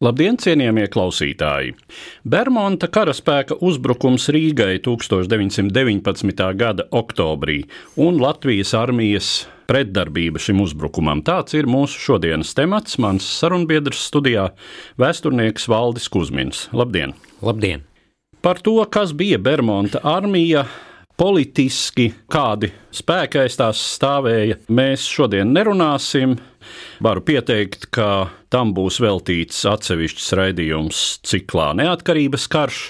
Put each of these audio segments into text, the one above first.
Labdien, cienījamie klausītāji! Bermuda karaspēka uzbrukums Rīgai 1919. gada oktobrī un Latvijas armijas pretdarbība šim uzbrukumam. Tāds ir mūsu šodienas temats. Mans sarunbiedrs studijā - vēsturnieks Valdis Kusmins. Labdien! Labdien! Par to, kas bija Bermuda armija, politiski kādi spēki aiz tās stāvēja, mēs šodien nerunāsim. Varu pieteikt, ka tam būs veltīts atsevišķs raidījums ciklā Neatkarības karš.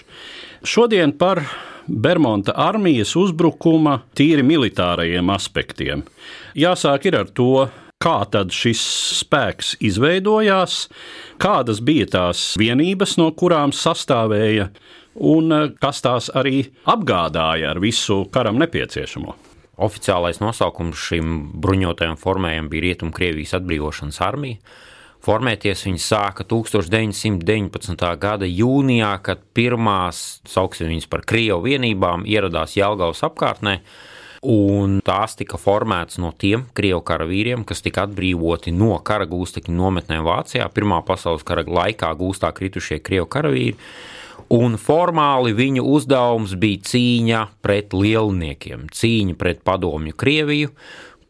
Šodien par Bermuda armijas uzbrukuma tīri militārajiem aspektiem. Jāsāk ar to, kā tad šis spēks izveidojās, kādas bija tās vienības, no kurām sastāvēja, un kas tās arī apgādāja ar visu karam nepieciešamo. Oficiālais nosaukums šim bruņotajam formējam bija Rietumkrievijas atbrīvošanas armija. Formēties viņi sāka 1919. gada jūnijā, kad pirmās, sauksim viņas par Krievu vienībām, ieradās Jelgavas apkārtnē, un tās tika formētas no tiem Krievu karavīriem, kas tika atbrīvoti no kara gūstekņu nometnēm Vācijā, Pirmā pasaules kara laikā gūstā kritušie Krievu karavīri. Un formāli viņu uzdevums bija cīņa pret lielniekiem, cīņa pret padomju Krieviju,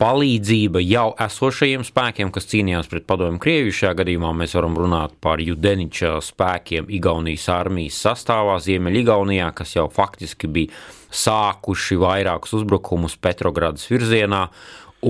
palīdzība jau esošajiem spēkiem, kas cīnījās pret padomju Krieviju. Šajā gadījumā mēs varam runāt par Judeniča spēkiem Igaunijas armijas sastāvā Ziemeļigaunijā, kas jau faktiski bija sākuši vairākus uzbrukumus Petrogradas virzienā.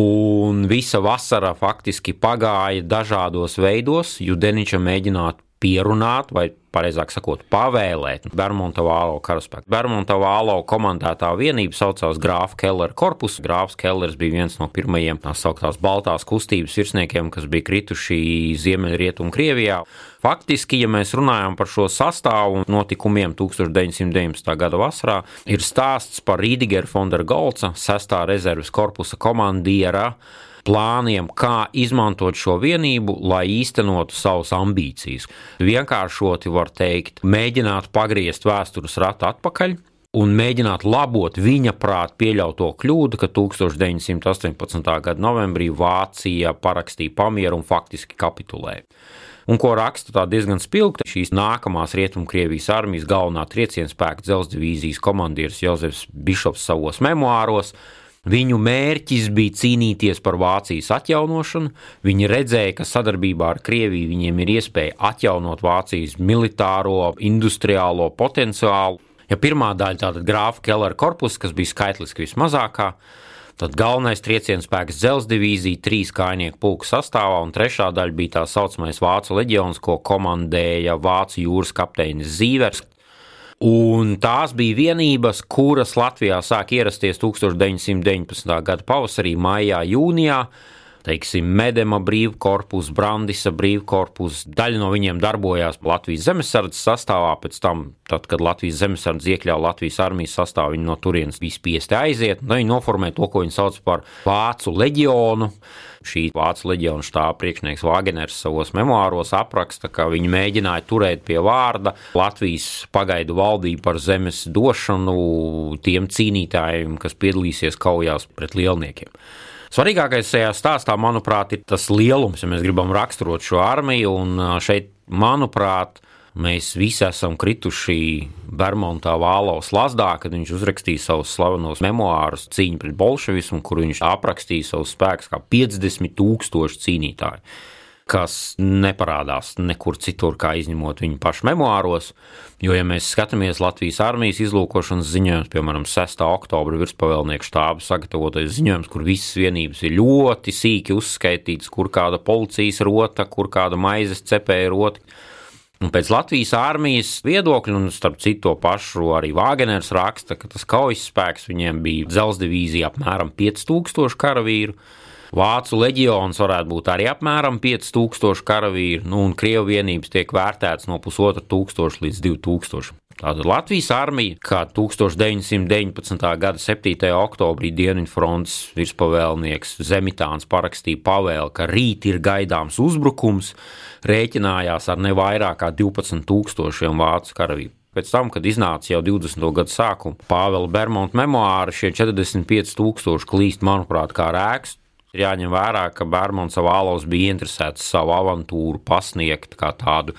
Un visa vasara faktiski pagāja dažādos veidos. Judeniča mēģināt pierunāt, vai pareizāk sakot, pavēlēt Bermuda Vālo karaspēku. Bermuda Vālo komandētā vienība saucās Grāfa Kellera korpus. Grāfs Kellers bija viens no pirmajiem tā sauktās Baltās kustības virsniekiem, kas bija krituši Ziemeļrietumu Krievijā. Faktiski, ja mēs runājam par šo sastāvu un notikumiem 1919. gada vasarā, ir stāsts par Rīdigeru Fondera Golca, 6. rezerves korpusa komandiera plāniem, kā izmantot šo vienību, lai īstenotu savas ambīcijas. Vienkāršoti var teikt, mēģināt pagriezt vēstures ratu atpakaļ. Un mēģināt labot viņa prātu pieļauto kļūdu, ka 1918. gada novembrī Vācija parakstīja pamieru un faktiski kapitulēja. Un ko raksta tā diezgan spilgti, šīs nākamās Rietumkrievijas armijas galvenā trieciena spēka dzelzceļa divīzijas komandieris Jozefs Bišops savos memoāros Viņu mērķis bija cīnīties par Vācijas atjaunošanu. Viņi redzēja, ka sadarbībā ar Krieviju viņiem ir iespēja atjaunot Vācijas militāro, industriālo potenciālu. Ja pirmā daļa tātad grāfa Kellera korpus, kas bija skaitliski vismazākā, tad galvenais trieciena spēks dzelzceļa divīzija, trīs kājnieku pulka sastāvā, un trešā daļa bija tā saucamais Vācu leģions, ko komandēja Vācu jūras kapteinis Zīvers. Un tās bija vienības, kuras Latvijā sāk ierasties 1919. gada pavasarī, maijā, jūnijā. Teiksim, Medema brīvkorpus, Brandisa brīvkorpus. Daļa no viņiem darbojās Latvijas zemesardzes sastāvā. Pēc tam, tad, kad Latvijas zemesardze iekļāva Latvijas armijas sastāvā, viņi no turienes bija spiesti aiziet. Nu, viņi noformēja to, ko viņi sauc par Vācu leģionu. Šī Vācu leģiona štāba priekšnieks Wagners savos memoāros apraksta, ka viņi mēģināja turēt pie vārda Latvijas pagaidu valdību par zemes došanu tiem cīnītājiem, kas piedalīsies kaujās pret lielniekiem. Svarīgākais šajā stāstā, manuprāt, ir tas lielums, ja mēs gribam raksturot šo armiju. Šeit, manuprāt, mēs visi esam krituši Bermuda Vālaus lazdā, kad viņš uzrakstīja savus slavenos memoārus cīņu pret bolševismu, kur viņš aprakstīja savus spēkus kā 50 tūkstoši cīnītāju kas neparādās nekur citur, kā izņemot viņu pašu memoāros. Jo, ja mēs skatāmies Latvijas armijas izlūkošanas ziņojumus, piemēram, 6. oktobra virspavēlnieku štāba sagatavotais ziņojums, kur visas vienības ir ļoti sīki uzskaitītas, kur kāda policijas rota, kur kāda maizes cepēja rota, Un pēc Latvijas armijas viedokļa, un starp citu to pašu arī Vāgeners raksta, ka tas kaujas spēks viņiem bija dzelzceļa divīzija apmēram 5000 karavīru. Vācu leģions varētu būt arī apmēram 5000 karavīru, nu, un Krievijas vienības tiek vērtētas no 1500 līdz 2000. Tātad Latvijas armija, kā 1919. gada 7. oktobrī Dienvidfronts virspavēlnieks Zemitāns parakstīja pavēli, ka rīt ir gaidāms uzbrukums, rēķinājās ar ne vairāk kā 12,000 vācu karavīru. Pēc tam, kad iznāca jau 20. gada sākuma Pāvela Bermonta memoāri, šie 45,000 klīst, manuprāt, kā rēks. Ir jāņem vērā, ka Bērmons savā alos bija interesēts savu avantūru pasniegt kā tādu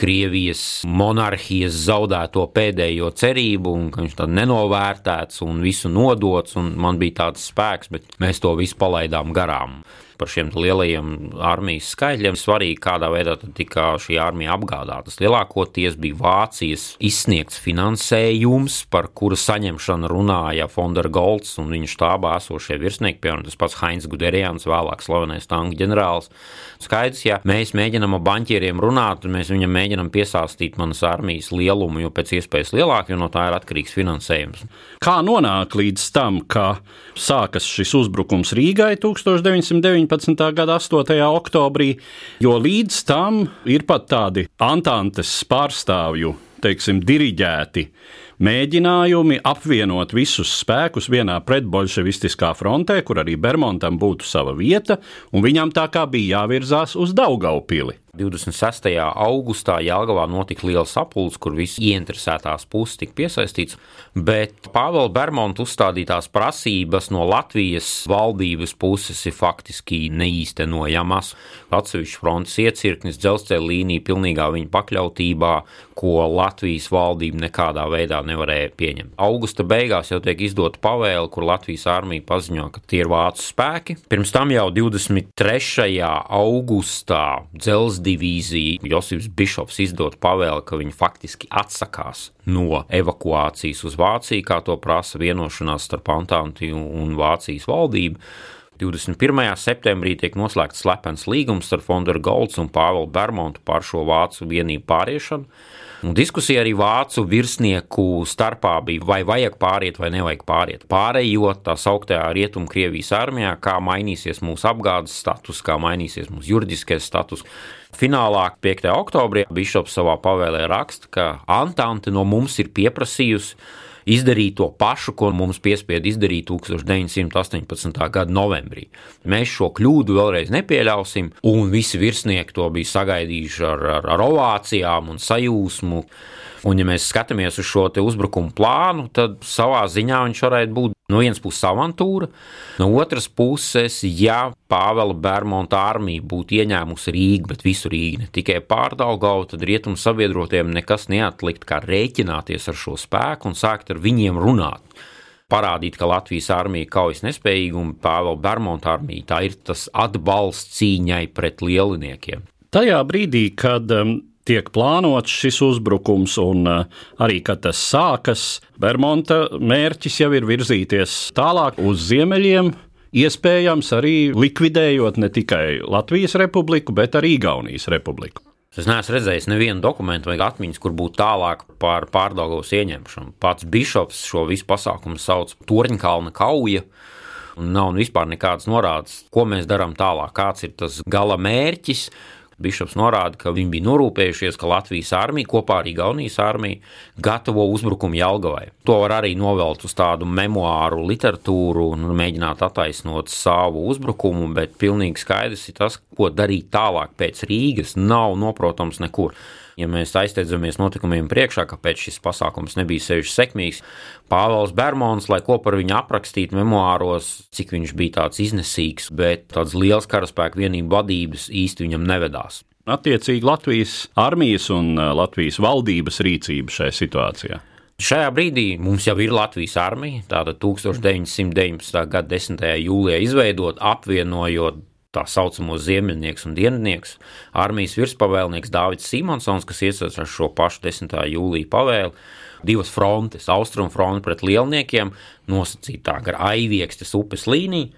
Krievijas monarhijas zaudēto pēdējo cerību, un ka viņš tad nenovērtēts un visu nodots, un man bija tāds spēks, bet mēs to visu palaidām garām par šiem lielajiem armijas skaitļiem. Svarīgi, kādā veidā tika šī armija apgādāta. Lielākoties bija Vācijas izsniegts finansējums, par kura saņemšanu runāja Fondera Golds un viņa štābā esošie virsnieki, piemēram, tas pats Heinz Guderians, vēlāk slavenais tanku ģenerālis. Skaidrs, ja mēs mēģinām ar banķieriem runāt, mēs viņam mēģinām piesāstīt manas armijas lielumu, jo pēc iespējas lielāk, jo no tā ir atkarīgs finansējums. Kā nonāk līdz tam, ka sākas šis uzbrukums Rīgai 1919. 19. gada 8. oktobrī, jo līdz tam ir pat tādi Antantes pārstāvju, teiksim, diriģēti mēģinājumi apvienot visus spēkus vienā pretbolševistiskā frontē, kur arī Bermontam būtu sava vieta, un viņam tā kā bija jāvirzās uz Daugaupili. 26. augustā Jālgavā notika liela sapulce, kur visas ieinteresētās puses tika piesaistīts, bet Pāvela Bermonta uzstādītās prasības no Latvijas valdības puses ir faktiski neīstenojamas. Atsevišķi frontes iecirknis, dzelzceļa līnija pilnīgā viņa pakļautībā, ko Latvijas valdība nekādā veidā nevarēja pieņemt. Augusta beigās jau tiek izdota pavēle, kur Latvijas armija paziņo, ka tie ir vācu spēki. Pirms tam jau 23. augustā dzelzceļa divīzija Josifs Bišovs izdot pavēli, ka viņi faktiski atsakās no evakuācijas uz Vāciju, kā to prasa vienošanās starp Antanti un Vācijas valdību. 21. septembrī tiek noslēgts slepens līgums starp Fonderu Golds un Pāvelu Bermontu par šo vācu vienību pāriešanu. Un diskusija arī vācu virsnieku starpā bija, vai vajag pāriet vai nevajag pāriet. Pārējot tā sauktajā Rietumkrievijas armijā, kā mainīsies mūsu apgādes status, kā mainīsies mūsu juridiskais status. Finālā 5. oktobrī Bišops savā pavēlē raksta, ka Antante no mums ir pieprasījusi izdarīt to pašu, ko mums piespieda izdarīt 1918. gada novembrī. Mēs šo kļūdu vēlreiz nepieļausim, un visi virsnieki to bija sagaidījuši ar, ar, ar ovācijām un sajūsmu. Un, ja mēs skatāmies uz šo uzbrukumu plānu, tad savā ziņā viņš varētu būt no vienas puses avantūra, no otras puses, ja Pāvela Bermonta armija būtu ieņēmusi Rīgu, bet visu Rīgu, ne tikai pārdaugavu, tad rietumu sabiedrotiem nekas neatlikt, kā rēķināties ar šo spēku un sākt ar viņiem runāt parādīt, ka Latvijas armija kaujas nespējīga un Pāvila Bermonta armija tā ir tas atbalsts cīņai pret lieliniekiem. Tajā brīdī, kad um, tiek plānots šis uzbrukums, un uh, arī, kad tas sākas, Bermonta mērķis jau ir virzīties tālāk uz ziemeļiem. Iespējams, arī likvidējot ne tikai Latvijas republiku, bet arī Igaunijas republiku. Es neesmu redzējis nevienu dokumentu vai atmiņas, kur būtu tālāk par pārdagos ieņemšanu. Pats Bišops šo visu pasākumu sauc par Torņkalna kauju. Nav vispār nekādas norādes, ko mēs darām tālāk, kāds ir tas gala mērķis, Bišops norāda, ka viņi bija norūpējušies, ka Latvijas armija kopā ar Igaunijas armiju gatavo uzbrukumu Jelgavai. To var arī novelt uz tādu memoāru literatūru un mēģināt attaisnot savu uzbrukumu, bet pilnīgi skaidrs ir tas, ko darīt tālāk pēc Rīgas, nav noprotams nekur. Ja mēs aizsteidzamies notikumiem priekšā, kāpēc šis pasākums nebija sevišķi sekmīgs, Pāvils Bermons, lai ko par viņu aprakstītu memoāros, cik viņš bija tāds iznesīgs, bet tāds liels karaspēku vienību vadības īsti viņam nevedās. Attiecīgi Latvijas armijas un uh, Latvijas valdības rīcība šajā situācijā. Šajā brīdī mums jau ir Latvijas armija. Tātad 1919. gada 10. jūlijā izveidot, apvienojot tā saucamos ziemeļnieks un dienvidnieks, armijas virspavēlnieks Dārvids Simonsons, kas iesaistās ar šo pašu 10. jūlija pavēli. Divas frontes, austrumu fronte pret lielniekiem, nosacītā gar Aiviekstes upes līniju,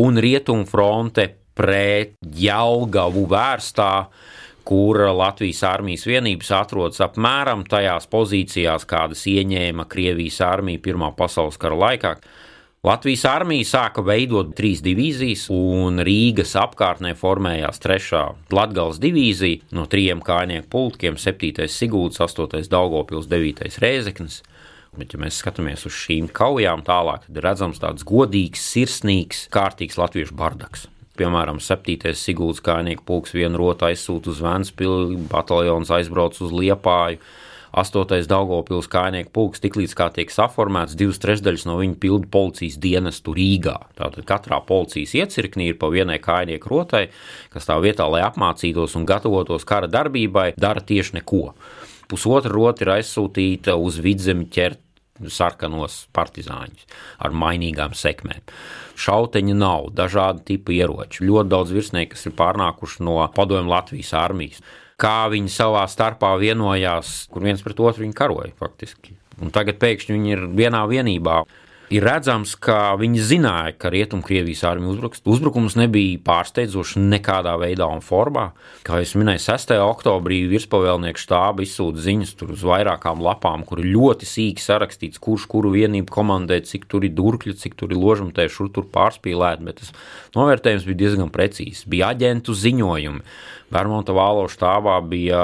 un rietumu fronte pret Jelgavu vērstā, kur Latvijas armijas vienības atrodas apmēram tajās pozīcijās, kādas ieņēma Krievijas armija Pirmā pasaules kara laikā. Latvijas armija sāka veidot trīs divīzijas, un Rīgas apkārtnē formējās trešā Latvijas divīzija no trijiem kājnieku pulkiem - 7. Sigūds, 8. Daugopils, 9. Rēzeknis. Bet, ja mēs skatāmies uz šīm kaujām tālāk, tad redzams tāds godīgs, sirsnīgs, kārtīgs latviešu bardaks. Piemēram, 7. Sigūdas kājnieku pulks vienu rotu aizsūta uz Vēnspili, bataljons aizbrauc uz Liepāju. 8. Daugopils kājnieku pulks tiklīdz kā tiek saformēts, divas trešdaļas no viņa pilda policijas dienestu Rīgā. Tātad katrā policijas iecirknī ir pa vienai kājnieku rotai, kas tā vietā, lai apmācītos un gatavotos kara darbībai, dara tieši neko. Pusotra rota ir aizsūtīta uz vidzemi ķert sarkanos partizāņus ar mainīgām sekmēm. Šauteņa nav, dažādi tipi ieroči. Ļoti daudz virsnieku, kas ir pārnākuši no padomju Latvijas armijas. Kā viņi savā starpā vienojās, kur viens pret otru viņi karoja faktiski. Un tagad pēkšņi viņi ir vienā vienībā ir redzams, ka viņi zināja, ka Rietumkrievijas armija uzbruks. Uzbrukums nebija pārsteidzošs nekādā veidā un formā. Kā jau minēju, 6. oktobrī virspavēlnieku štāba izsūta ziņas uz vairākām lapām, kur ļoti sīki sarakstīts, kurš kuru vienību komandē, cik tur ir durkļi, cik tur ir ložumtē, šur tur pārspīlēti, bet tas novērtējums bija diezgan precīzs. Bija aģentu ziņojumi Vermonta vālo štābā bija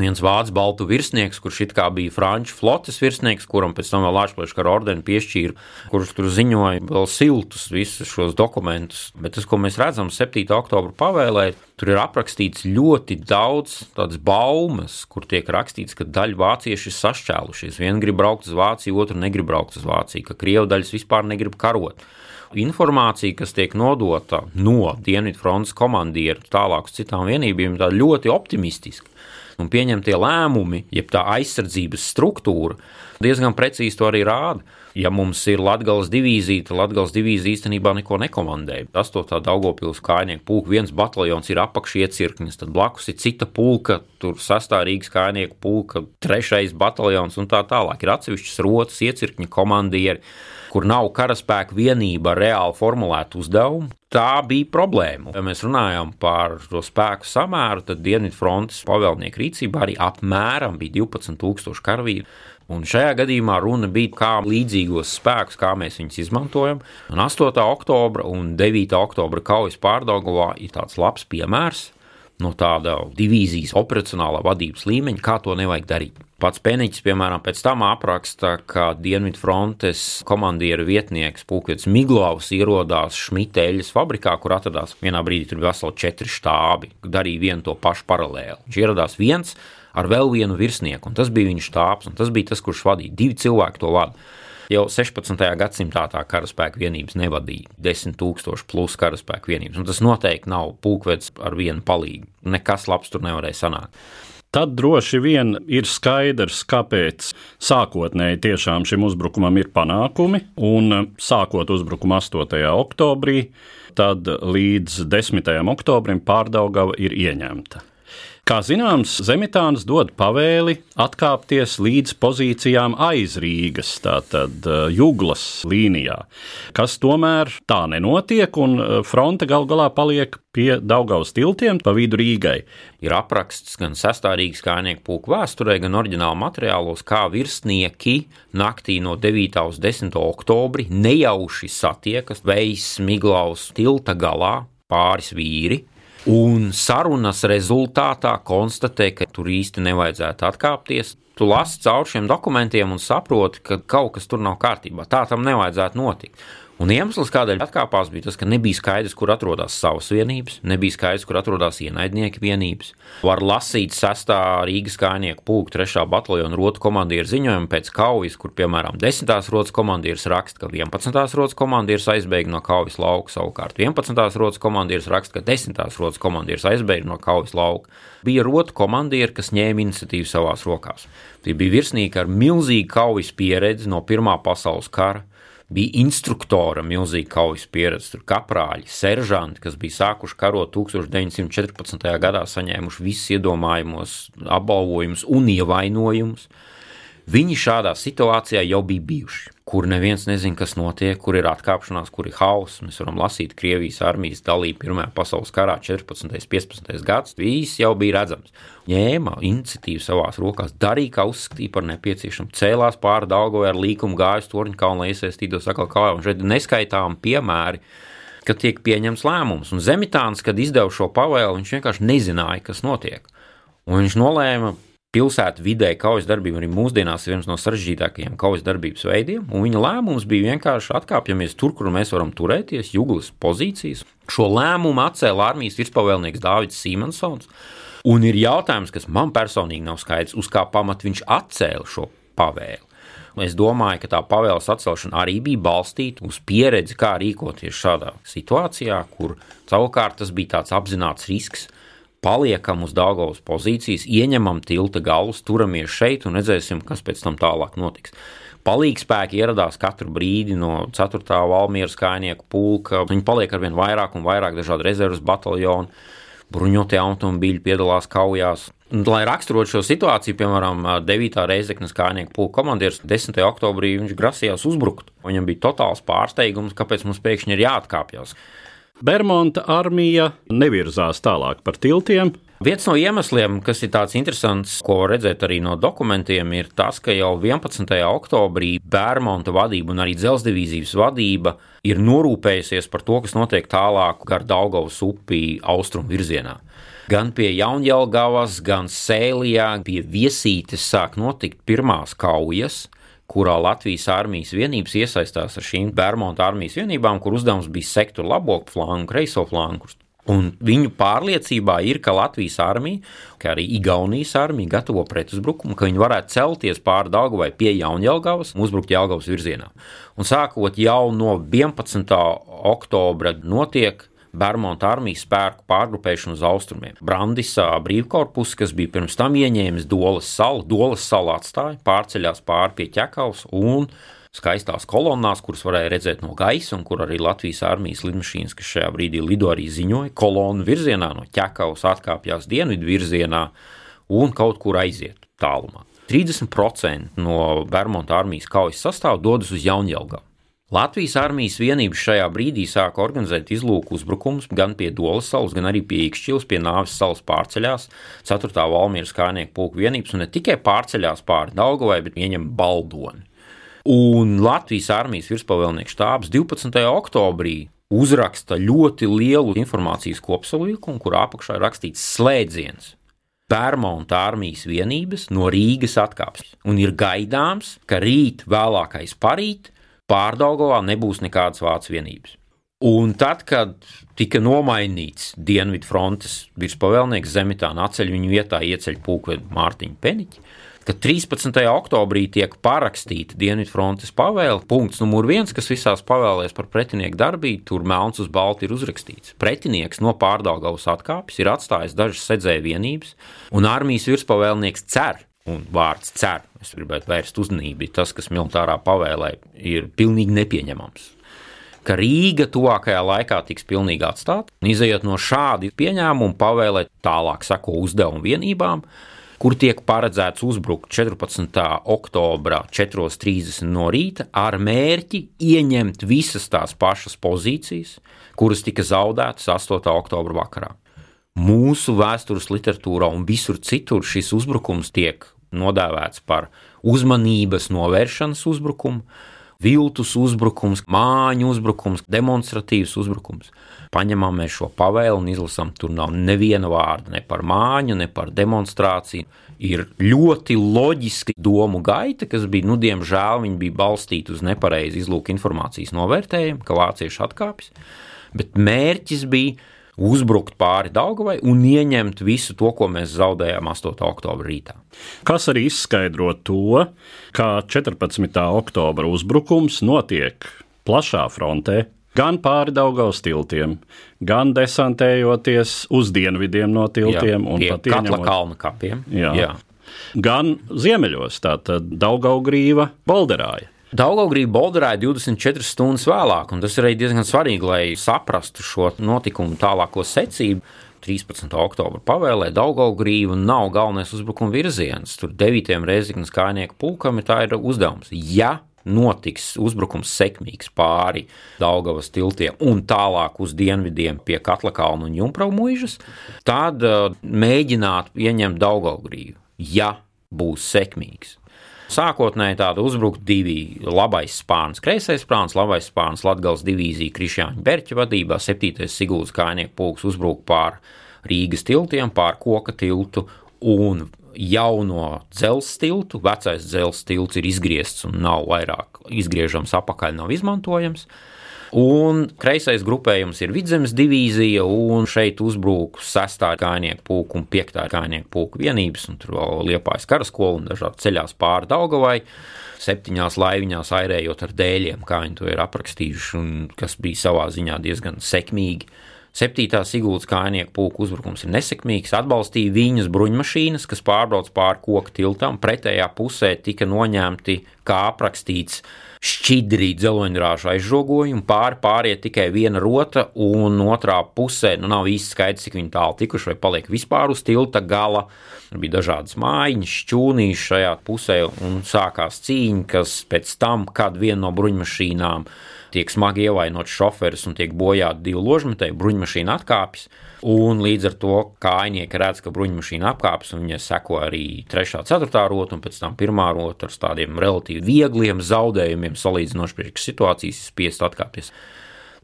viens vācu baltu virsnieks, kurš it kā bija franču flotes virsnieks, kuram pēc tam vēl Latvijas kara ordeni piešķīra, kurš tur ziņoja vēl siltus visus šos dokumentus. Bet tas, ko mēs redzam 7. oktobra pavēlē, tur ir aprakstīts ļoti daudz tādas baumas, kur tiek rakstīts, ka daļa vācieši ir sašķēlušies. Viens grib braukt uz Vāciju, otru negrib braukt uz Vāciju, ka Krievu daļas vispār negrib karot informācija, kas tiek nodota no Dienvidfrontes komandieru tālāk uz citām vienībām, ir ļoti optimistiska. Un pieņemtie lēmumi, jeb tā aizsardzības struktūra, diezgan precīzi to arī rāda. Ja mums ir Latvijas divīzija, tad Latvijas divīzija īstenībā neko nekomandēja. 8. Daugopils kājnieku pulka, viens bataljons ir apakšiecirknis, tad blakus ir cita pulka, tur sastārīgs kājnieku pulka, trešais bataljons un tā tālāk. Ir atsevišķas rotas, iecirkņa komandieri kur nav karaspēka vienība reāli formulētu uzdevumu. Tā bija problēma. Ja mēs runājam par to spēku samēru, tad Dienvidfrontes pavēlnieku rīcībā arī apmēram bija 12,000 karavīru. Un šajā gadījumā runa bija kā līdzīgos spēkus, kā mēs viņus izmantojam. Un 8. oktobra un 9. oktobra kaujas pārdagavā ir tāds labs piemērs no tāda divīzijas operacionālā vadības līmeņa, kā to nevajag darīt. Pats Pēniņš, piemēram, pēc tam apraksta, ka Dienvidfrontes komandieru vietnieks Pūkvits Miglovs ierodās Šmita eļas fabrikā, kur atradās vienā brīdī tur bija veseli četri štābi, darīja vienu to pašu paralēli. Viņš ieradās viens ar vēl vienu virsnieku, un tas bija viņa štābs, un tas bija tas, kurš vadīja. Divi cilvēki to vadīja. Jau 16. gadsimtā tā karaspēka vienības nevadīja 10 000 plus karaspēka vienības, un tas noteikti nav pulkvedis ar vienu palīgu. Nekas labs tur nevarēja sanākt tad droši vien ir skaidrs, kāpēc sākotnēji tiešām šim uzbrukumam ir panākumi. Un sākot uzbrukumu 8. oktobrī, tad līdz 10. oktobrim pārdaugava ir ieņemta. Kā zināms, Zemitāns dod pavēli atkāpties līdz pozīcijām aiz Rīgas, tātad eh, Juglas līnijā, kas tomēr tā nenotiek, un eh, fronte gal galā paliek pie Daugavas tiltiem pa vidu Rīgai. Ir apraksts gan sastāvīgs kājnieku pulku vēsturē, gan oriģināla materiālos, kā virsnieki naktī no 9. uz 10. oktobri nejauši satiekas Vejas Miglaus tilta galā pāris vīri, Un sarunas rezultātā konstatē, ka tur īsti nevajadzētu atkāpties. Tu lasi cauri šiem dokumentiem un saproti, ka kaut kas tur nav kārtībā. Tā tam nevajadzētu notikt. Un iemesls, kādēļ atkāpās, bija tas, ka nebija skaidrs, kur atrodas savas vienības, nebija skaidrs, kur atrodas ienaidnieki vienības. Var lasīt 6. Rīgas kājnieku pulku 3. bataljona rotu komandieru ziņojumu pēc kaujas, kur, piemēram, 10. rotas komandieris raksta, ka 11. rotas komandieris aizbēga no kaujas lauka, savukārt 11. rotas komandieris raksta, ka 10. rotas komandieris aizbēga no kaujas lauka. Bija rotu komandieri, kas ņēma iniciatīvu savās rokās. Tie bija virsnieki ar milzīgu kaujas pieredzi no Pirmā pasaules kara bija instruktora milzīga kaujas pieredze, tur kaprāļi, seržanti, kas bija sākuši karot 1914. gadā, saņēmuši visus iedomājamos apbalvojumus un ievainojumus. Viņi šādā situācijā jau bija bijuši, kur neviens nezina, kas notiek, kur ir atkāpšanās, kur ir hauss. Mēs varam lasīt Krievijas armijas dalību Pirmajā pasaules karā 14. un 15. gads. Viss jau bija redzams. Ņēma iniciatīvu savās rokās, darīja, kā uzskatīja par nepieciešamu, cēlās pāri Daugoju ar līkumu, gāja uz Torņkalnu, lai iesaistītos atkal un šeit neskaitām piemēri kad tiek pieņemts lēmums. Un Zemitāns, kad izdeva šo pavēlu, viņš vienkārši nezināja, kas notiek. Un viņš nolēma pilsētu vidē kaujas darbība arī mūsdienās ir viens no sarežģītākajiem kaujas darbības veidiem, un viņa lēmums bija vienkārši atkāpjamies tur, kur mēs varam turēties, jūglas pozīcijas. Šo lēmumu atcēla armijas virspavēlnieks Dārvids Simonsons, un ir jautājums, kas man personīgi nav skaidrs, uz kā pamata viņš atcēla šo pavēlu. Es domāju, ka tā pavēles atcelšana arī bija balstīta uz pieredzi, kā rīkoties šādā situācijā, kur savukārt tas bija tāds apzināts risks paliekam uz Dāngovas pozīcijas, ieņemam tilta galus, turamies šeit un redzēsim, kas pēc tam tālāk notiks. Palīgi spēki ieradās katru brīdi no 4. valmieras kājnieku pulka. Viņi paliek ar vien vairāk un vairāk dažādu rezerves bataljonu. Bruņotie automobīļi piedalās kaujās. Lai raksturotu šo situāciju, piemēram, 9. reizeknas kājnieku pulka komandieris 10. oktobrī viņš grasījās uzbrukt. Viņam bija totāls pārsteigums, kāpēc mums pēkšņi ir jāatkāpjas. Bermonta armija nevirzās tālāk par tiltiem. Viens no iemesliem, kas ir tāds interesants, ko redzēt arī no dokumentiem, ir tas, ka jau 11. oktobrī Bērmonta vadība un arī dzelzceļa vadība ir norūpējusies par to, kas notiek tālāk gar Daugavas upi austrumu virzienā. Gan pie Jaunjēlgavas, gan Sēlijā pie viesītes sāk notikt pirmās kaujas, kurā Latvijas armijas vienības iesaistās ar šīm Bermuda armijas vienībām, kur uzdevums bija sektu labo flangu un kreiso flangu. Un viņu pārliecībā ir, ka Latvijas armija, kā arī Igaunijas armija, gatavo pretuzbrukumu, ka viņi varētu celties pāri Dāngavai pie Jaunjēlgavas un uzbrukt Jālgavas virzienā. Un sākot jau no 11. oktobra notiek Bermuda armijas spēku pārgrupēšanu uz austrumiem. Brandisā brīvkorpus, kas bija pirms tam ieņēmis Dolas salu, Dolas salu atstāja, pārceļās pāri pie ķekavas un skaistās kolonnās, kuras varēja redzēt no gaisa, un kur arī Latvijas armijas lidmašīnas, kas šajā brīdī lido arī ziņoja, kolonu virzienā no ķekavas atkāpjas dienvidu virzienā un kaut kur aiziet tālumā. 30% no Bermuda armijas kaujas sastāvā dodas uz Jaunjēlgavu. Latvijas armijas vienības šajā brīdī sāka organizēt izlūku uzbrukumus gan pie Dolas salas, gan arī pie Ikšķils, pie Nāves salas pārceļās, 4. Valmieras kājnieku pulku vienības, un ne tikai pārceļās pāri Daugavai, bet ieņem Baldoni. Un Latvijas armijas virspavēlnieks štābs 12. oktobrī uzraksta ļoti lielu informācijas kopsavilkumu, kur apakšā ir rakstīts slēdziens. Pērmonta armijas vienības no Rīgas atkāpjas, un ir gaidāms, ka rīt, vēlākais parīt, Pārdagovā nebūs nekādas vācu vienības. Un tad, kad tika nomainīts Dienvidu frontes virspavēlnieks Zemitāna atceļ viņu vietā ieceļ pulkvedi Mārtiņu Peniķi, kad 13. oktobrī tiek parakstīta Dienvidu frontes pavēle, punkts numur viens, kas visās pavēlēs par pretinieku darbību, tur melns uz balti ir uzrakstīts. Pretinieks no pārdaugavas atkāpjas, ir atstājis dažas sedzēju vienības, un armijas virspavēlnieks cer, un vārds cer, es gribētu vērst uzmanību, tas, kas militārā pavēlē, ir pilnīgi nepieņemams. Ka Rīga tuvākajā laikā tiks pilnīgi atstāta, un izējot no šāda pieņēmuma, pavēlēt tālāk sako uzdevumu vienībām, kur tiek paredzēts uzbrukt 14. oktobra 4.30 no rīta ar mērķi ieņemt visas tās pašas pozīcijas, kuras tika zaudētas 8. oktobra vakarā. Mūsu vēstures literatūrā un visur citur šis uzbrukums tiek nodēvēts par uzmanības novēršanas uzbrukumu, viltus uzbrukums, māņu uzbrukums, demonstratīvs uzbrukums. Paņemam mēs šo pavēlu un izlasām, tur nav neviena vārda ne par māņu, ne par demonstrāciju. Ir ļoti loģiski domu gaita, kas bija, nu, diemžēl, bija balstīta uz nepareizu izlūku informācijas novērtējumu, ka vācieši atkāpjas, bet mērķis bija uzbrukt pāri Daugavai un ieņemt visu to, ko mēs zaudējām 8. oktobra rītā. Kas arī izskaidro to, ka 14. oktobra uzbrukums notiek plašā frontē, gan pāri Daugavas tiltiem, gan desantējoties uz dienvidiem no tiltiem jā, un pat ieņemot kalnu kapiem. Jā. Jā. Gan ziemeļos, tātad Daugaugrīva, Bolderāja. Daugaugrība bolderēja 24 stundas vēlāk, un tas ir arī diezgan svarīgi, lai saprastu šo notikumu tālāko secību. 13. oktobra pavēlē Daugaugrīva nav galvenais uzbrukuma virziens. Tur 9. Reizeknas kājnieku pulkam ir tā ir uzdevums. Ja notiks uzbrukums sekmīgs pāri Daugavas tiltiem un tālāk uz dienvidiem pie Katlakalnu un Jumprau muižas, tad uh, mēģināt ieņemt Daugaugrīvu, ja būs sekmīgs. Sākotnēji tāda uzbruka divi labais spārns, kreisais spārns, labais spārns, Latgals divīzija Krišjāņa Berķa vadībā, 7. Sigūdas kājnieku pulks uzbruka pār Rīgas tiltiem, pār koka tiltu un jauno dzelzceļa tiltu. Vecais dzelzceļa tilts ir izgriezts un nav vairāk izgriežams apakaļ, nav izmantojams. Un kreisais grupējums ir vidzemes divīzija, un šeit uzbrūk 6. kājnieku puika un 5. kājnieku puika vienības, un tur vēl liepājas karaskola un dažādi ceļās pāri Daugavai. Septiņās laiviņās airējot ar dēļiem, kā viņi to ir aprakstījuši, un kas bija savā ziņā diezgan sekmīgi. Septītā Sigūdas kājnieku pulka uzbrukums ir nesekmīgs, atbalstīja viņas bruņmašīnas, kas pārbrauc pāri koku tiltam. Pretējā pusē tika noņemti, kā aprakstīts, šķidrī dzeloņrāžu aizžogojumi, pāri pāriet tikai viena rota, un otrā pusē nu, nav īsti skaidrs, cik viņi tālu tikuši vai paliek vispār uz tilta gala. Tur bija dažādas mājiņas, šķūnīši šajā pusē, un sākās cīņa, kas pēc tam, kad viena no bruņmašīnām tiek smagi ievainots šoferis un tiek bojāti divi ložmetēji, bruņmašīna atkāpjas. Un līdz ar to kājnieki redz, ka bruņmašīna apkāpjas, un viņa seko arī 3. un 4. rota, un pēc tam 1. rota ar tādiem relatīvi viegliem zaudējumiem, salīdzinoši priekš situācijas, spiest atkāpties.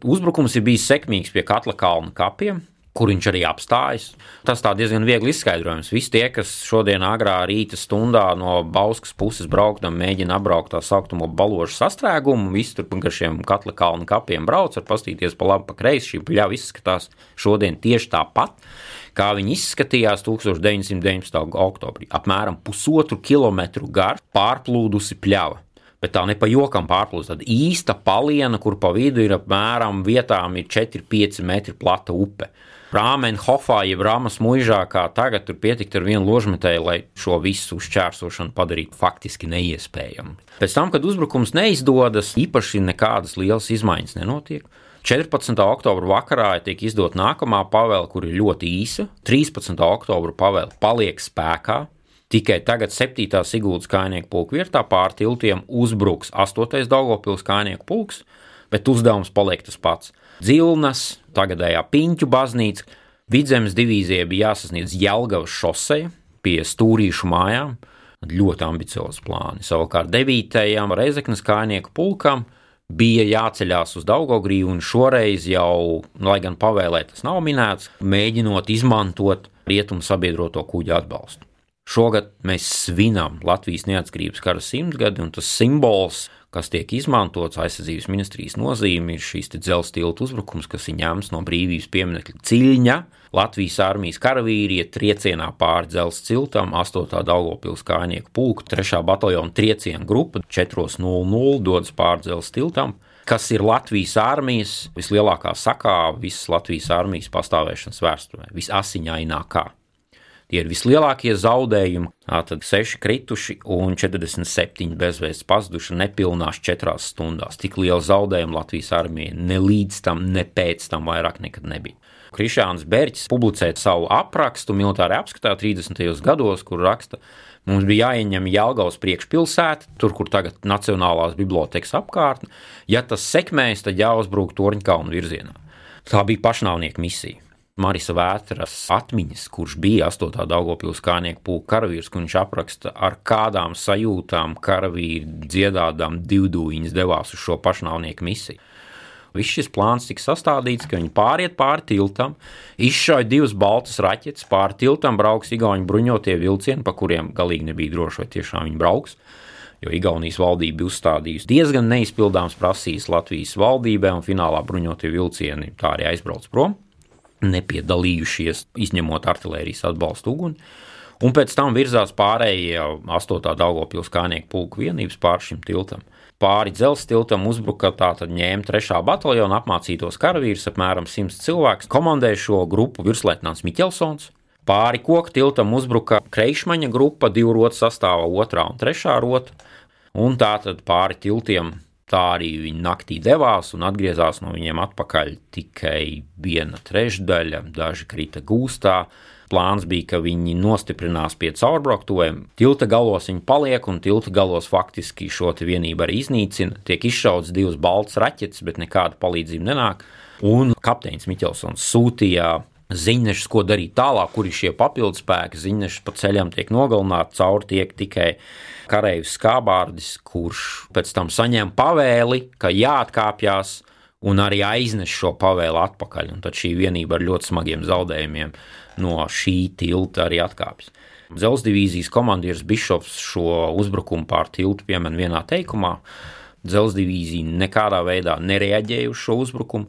Uzbrukums ir bijis sekmīgs pie Katla kalna kapiem, kur viņš arī apstājas. Tas tā diezgan viegli izskaidrojams. Visi tie, kas šodien agrā rīta stundā no Bauskas puses brauktam, mēģina apbraukt tā saucamo balošu sastrēgumu, visi tur gar šiem katla kalnu kapiem brauc, var pastīties pa labi, pa kreisi, šī pļava izskatās šodien tieši tāpat. Kā viņi izskatījās 1919. oktobrī, apmēram pusotru kilometru gara pārplūdusi pļava bet tā ne pa jokam pārplūst. Tad īsta paliena, kur pa vidu ir apmēram vietām ir 4-5 metri plata upe. Rāmenhofā, jeb Rāmas mūžā, kā tagad tur pietikt ar vienu ložmetēju, lai šo visu šķērsošanu padarītu faktiski neiespējamu. Pēc tam, kad uzbrukums neizdodas, īpaši nekādas lielas izmaiņas nenotiek. 14. oktobra vakarā tiek izdota nākamā pavēle, kur ir ļoti īsa. 13. oktobra pavēle paliek spēkā. Tikai tagad 7. Sigūdas kājnieku pulka vietā pār tiltiem uzbruks 8. Daugopils kājnieku pulks, bet uzdevums paliek tas pats. Dzilnas, tagadējā Piņķu baznīca, Vidzemes divīzija bija jāsasniedz Jelgavas šoseja pie stūrīšu mājām. Ļoti ambiciozi plāni. Savukārt 9. Reizeknas kājnieku pulkam bija jāceļās uz Daugogrīvu, un šoreiz jau, lai gan pavēlē tas nav minēts, mēģinot izmantot rietumu sabiedroto kuģu atbalstu. Šogad mēs svinam Latvijas neatkarības kara simtgadi, un tas simbols kas tiek izmantots aizsardzības ministrijas nozīme, ir šīs dzelzceļa uzbrukums, kas ir ņemts no brīvības pieminiekļa ciļņa. Latvijas armijas karavīri iet triecienā pāri dzelzceļa tiltam, 8. Daugopils kājnieku pulka, 3. bataljona trieciena grupa 4.00 dodas pāri dzelzceļa tiltam kas ir Latvijas armijas vislielākā sakāve visas Latvijas armijas pastāvēšanas vēsturē, visasiņainākā. Tie ir vislielākie zaudējumi. Tātad 6 krituši un 47 bezvēsts pazuduši nepilnās 4 stundās. Tik liela zaudējuma Latvijas armijai ne līdz tam, ne pēc tam vairāk nekad nebija. Krišāns Bērķis publicēja savu aprakstu militārā apskatā 30. gados, kur raksta, mums bija jāieņem Jālgaus priekšpilsēta, tur, kur tagad Nacionālās bibliotekas apkārtne. Ja tas sekmēs, tad jāuzbruk Torņkalnu virzienā. Tā bija pašnāvnieka misija. Marisa Vētras atmiņas, kurš bija 8. Daugopils kānieku pulka karavīrs, kur viņš apraksta, ar kādām sajūtām karavīri dziedādām divdūņas devās uz šo pašnāvnieku misiju. Viss šis plāns tika sastādīts, ka viņi pāriet pāri tiltam, izšauja divas baltas raķetes, pāri tiltam brauks Igaunijas bruņotie vilcieni, pa kuriem galīgi nebija droši, vai tiešām viņi brauks. Jo Igaunijas valdība bija uzstādījusi diezgan neizpildāmas prasības Latvijas valdībai, un finālā bruņotie vilcieni tā arī aizbrauc prom nepiedalījušies, izņemot artērijas atbalstu uguni. Un pēc tam virzās pārējie 8. Daugopils kānieku pulku vienības pāri šim tiltam. Pāri dzelzceļa tiltam uzbruka tātad ņēma 3. bataljona apmācītos karavīrus, apmēram 100 cilvēkus. Komandēja šo grupu virsleitnants Miķelsons. Pāri koku tiltam uzbruka Kreišmaņa grupa, divu rotu sastāvā, otrā un trešā rota. Un tātad pāri tiltiem Tā arī viņi naktī devās un atgriezās no viņiem atpakaļ tikai viena trešdaļa, daži krita gūstā. Plāns bija, ka viņi nostiprinās pie caurbrauktuvēm. Tilta galos viņi paliek, un tilta galos faktiski šo vienību arī iznīcina. Tiek izšauts divas baltas raķetes, bet nekāda palīdzība nenāk. Un kapteinis Miķelsons sūtīja ziņnešus, ko darīt tālāk, kur ir šie papildspēki. Ziņneši pa ceļam tiek nogalināti, cauri tiek tikai karavīrs Skābārdis, kurš pēc tam saņem pavēli, ka jāatkāpjas un arī aiznes šo pavēli atpakaļ. Un tad šī vienība ar ļoti smagiem zaudējumiem no šī tilta arī atkāpjas. Zelsa divīzijas komandieris Bišops šo uzbrukumu pār tiltu piemin vienā teikumā. Zelsa divīzija nekādā veidā nereaģēja uz šo uzbrukumu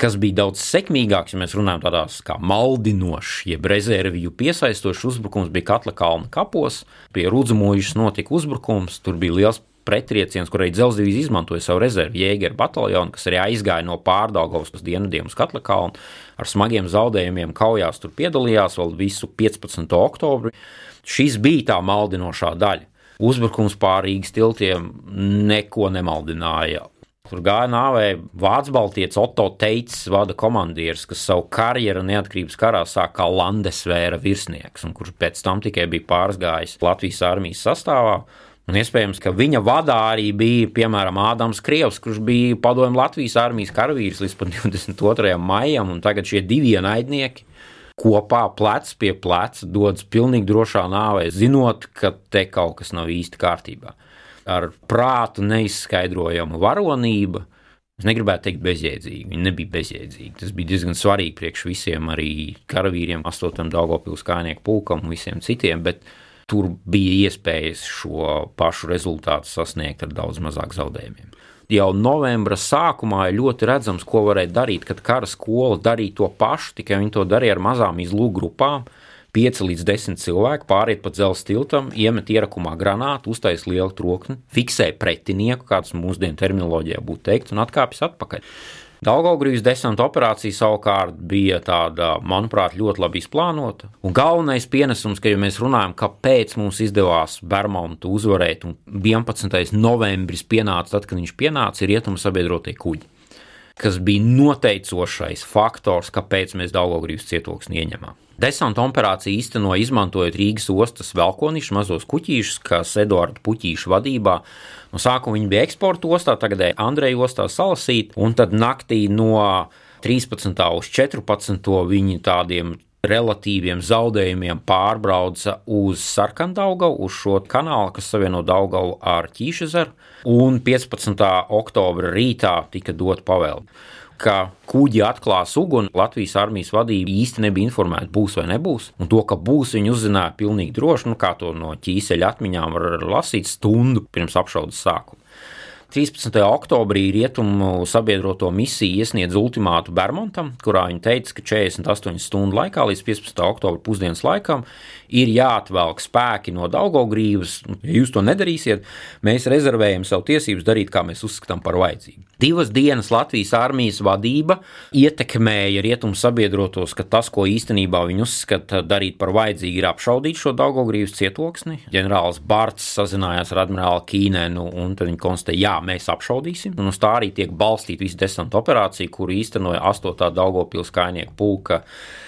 kas bija daudz sekmīgāks, ja mēs runājam tādās kā maldinošs, jeb rezerviju piesaistošs uzbrukums, bija Katla kalna kapos. Pie Rudzumojušas notika uzbrukums, tur bija liels pretrieciens, kur arī dzelzceļa izmantoja savu rezervi jēgeru bataljonu, kas arī aizgāja no pārdaugovas uz dienvidiem uz Katla kalnu. Ar smagiem zaudējumiem kaujās tur piedalījās vēl visu 15. oktobri. Šis bija tā maldinošā daļa. Uzbrukums pār Rīgas tiltiem neko nemaldināja. Tur gāja nāvē Vācu baltietis Otto Teits, vada komandieris, kas savu karjeru neatkarības karā sāka kā Landesvēra virsnieks, un kurš pēc tam tikai bija pārgājis Latvijas armijas sastāvā. Un iespējams, ka viņa vadā arī bija, piemēram, Ādams Krievs, kurš bija padomju Latvijas armijas karavīrs līdz 22. maijam, un tagad šie divi ienaidnieki kopā plec pie pleca dodas pilnīgi drošā nāvē, zinot, ka te kaut kas nav īsti kārtībā ar prātu neizskaidrojama varonība. Es negribētu teikt bezjēdzīgi. Viņi nebija bezjēdzīgi. Tas bija diezgan svarīgi priekš visiem, arī karavīriem, 8. Daugopils kājnieku pulkam un visiem citiem, bet tur bija iespējas šo pašu rezultātu sasniegt ar daudz mazāk zaudējumiem. Jau novembra sākumā ir ļoti redzams, ko varēja darīt, kad kara skola darīja to pašu, tikai viņi to darīja ar mazām izlūku grupām 5 līdz 10 cilvēki pāriet pa dzelzceļa tiltam, iemet ierakumā granātu, uztais lielu trokni, fiksē pretinieku, kāds mūsdienu terminoloģijā būtu teikt, un atkāpjas atpakaļ. Daugaugrības desanta operācija savukārt bija tāda, manuprāt, ļoti labi izplānota. Un galvenais pienesums, ka ja mēs runājam, kāpēc mums izdevās Bermontu uzvarēt, un 11. novembris pienāca tad, kad viņš pienāca, ir rietumu sabiedrotie kuģi kas bija noteicošais faktors, kāpēc mēs Daugaugrības cietoksni ieņemam. Desanta operācija īstenoja izmantojot Rīgas ostas velkonišus, mazos kuģīšus, kas Eduarda Puķīša vadībā. No sākuma viņi bija eksporta ostā, tagad Andreja ostā salasīt, un tad naktī no 13. uz 14. viņi tādiem relatīviem zaudējumiem pārbrauca uz Sarkandaugavu, uz šo kanālu, kas savieno Daugavu ar Ķīšezeru, un 15. oktobra rītā tika dot pavēle ka kuģi atklās uguni. Latvijas armijas vadība īsti nebija informēta, būs vai nebūs. Un to, ka būs, viņi uzzināja pilnīgi droši, nu, kā to no ķīseļa atmiņām var lasīt stundu pirms apšaudas sākuma. 13. oktobrī Rietumu sabiedroto misija iesniedz ultimātu Bermontam, kurā viņi teica, ka 48 stundu laikā līdz 15. oktobra pusdienas laikam ir jāatvelk spēki no Daugaugrības. Ja jūs to nedarīsiet, mēs rezervējam savu tiesības darīt, kā mēs uzskatām par vajadzīgu. Divas dienas Latvijas armijas vadība ietekmēja rietumu sabiedrotos, ka tas, ko īstenībā viņi uzskata darīt par vajadzīgu, ir apšaudīt šo Daugaugrības cietoksni. Ģenerālis Bārts sazinājās ar admirāli Kīnenu, un viņi konstatēja, jā, mēs apšaudīsim. Un uz tā arī tiek balstīta visa desanta operācija, kuru īstenoja 8. Daugopils kainieku pulka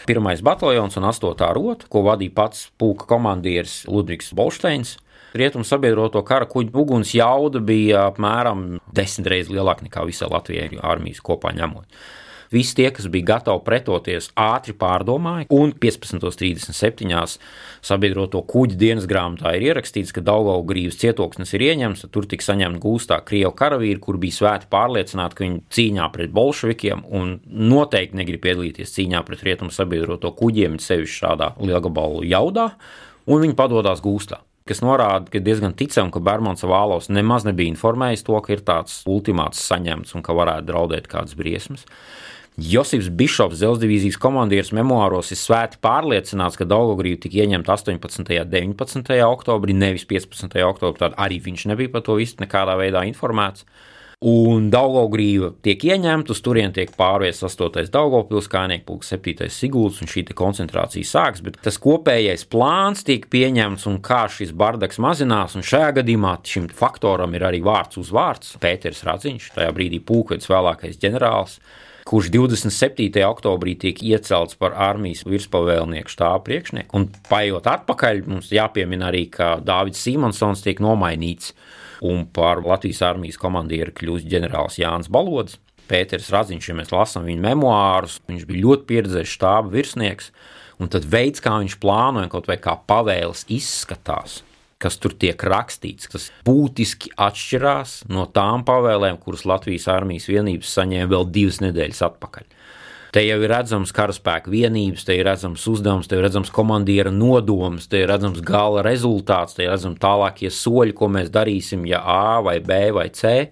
1. bataljons un 8. rota, ko vadīja pats pulka komandieris Ludvigs Bolšteins. Rietumu sabiedroto kara kuģu uguns jauda bija apmēram desmit reizes lielāka nekā visā Latvijas armijas kopā ņemot. Visi tie, kas bija gatavi pretoties, ātri pārdomāja, un 15.37. sabiedroto kuģi dienas grāmatā ir ierakstīts, ka Daugaugrības cietoksnis ir ieņemts, tur tika saņemta gūstā Krievu karavīri, kur bija svēti pārliecināti, ka viņi cīņā pret bolševikiem un noteikti negrib piedalīties cīņā pret rietumu sabiedroto kuģiem, sevišķi šādā lielgabalu jaudā, un viņi padodas gūstā kas norāda, ka diezgan ticam, ka Bermons Vālos nemaz nebija informējis to, ka ir tāds ultimāts saņemts un ka varētu draudēt kādas briesmas. Josips Bišops, Zelsa divīzijas komandieris, memoāros ir svēti pārliecināts, ka Daugogrīva tika ieņemta 18. un 19. oktobrī, nevis 15. oktobrī. Tad arī viņš nebija par to visu nekādā veidā informēts. Un Daugaugrīva tiek ieņemta, uz turieni tiek pārviests 8. Daugavpils, kājnieku pulks 7. Sigults, un šī koncentrācija sāks, bet tas kopējais plāns tiek pieņemts un kā šis bardaks mazinās, un šajā gadījumā šim faktoram ir arī vārds uz vārds - Pēters Radziņš, tajā brīdī pulkvedis vēlākais ģenerālis kurš 27. oktobrī tiek iecelts par armijas virspavēlnieku štābu priekšnieku. Un paiet atpakaļ, mums jāpiemina arī, ka Dārvids Simonsons tiek nomainīts un par Latvijas armijas komandieru kļūst ģenerālis Jānis Balodis. Pēters Raziņš, ja mēs lasām viņa memoārus, viņš bija ļoti pieredzējis štāba virsnieks, un tad veids, kā viņš plānoja, kaut vai kā pavēles izskatās, kas tur tiek rakstīts, kas būtiski atšķirās no tām pavēlēm, kuras Latvijas armijas vienības saņēma vēl divas nedēļas atpakaļ. Te jau ir redzams karaspēka vienības, te ir redzams uzdevums, te ir redzams komandiera nodoms, te ir redzams gala rezultāts, te ir redzams tālākie soļi, ko mēs darīsim, ja A vai B vai C.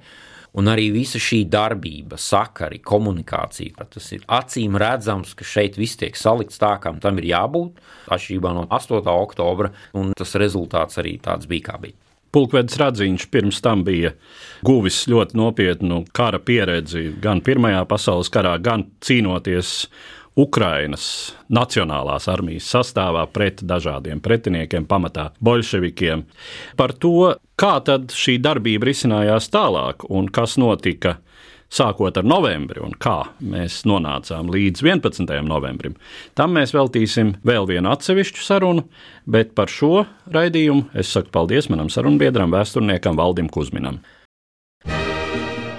Un arī visa šī darbība, sakari, komunikācija, tas ir acīm redzams, ka šeit viss tiek salikts tā, kā tam ir jābūt, atšķirībā no 8. oktobra, un tas rezultāts arī tāds bija, kā bija. Pulkvedis Radziņš pirms tam bija guvis ļoti nopietnu kara pieredzi gan Pirmajā pasaules karā, gan cīnoties Ukrainas Nacionālās armijas sastāvā pret dažādiem pretiniekiem, pamatā bolševikiem. Par to, kā tad šī darbība risinājās tālāk un kas notika sākot ar novembri un kā mēs nonācām līdz 11. novembrim. Tam mēs veltīsim vēl vienu atsevišķu sarunu, bet par šo raidījumu es saku paldies manam sarunbiedram, vēsturniekam Valdim Kusminam.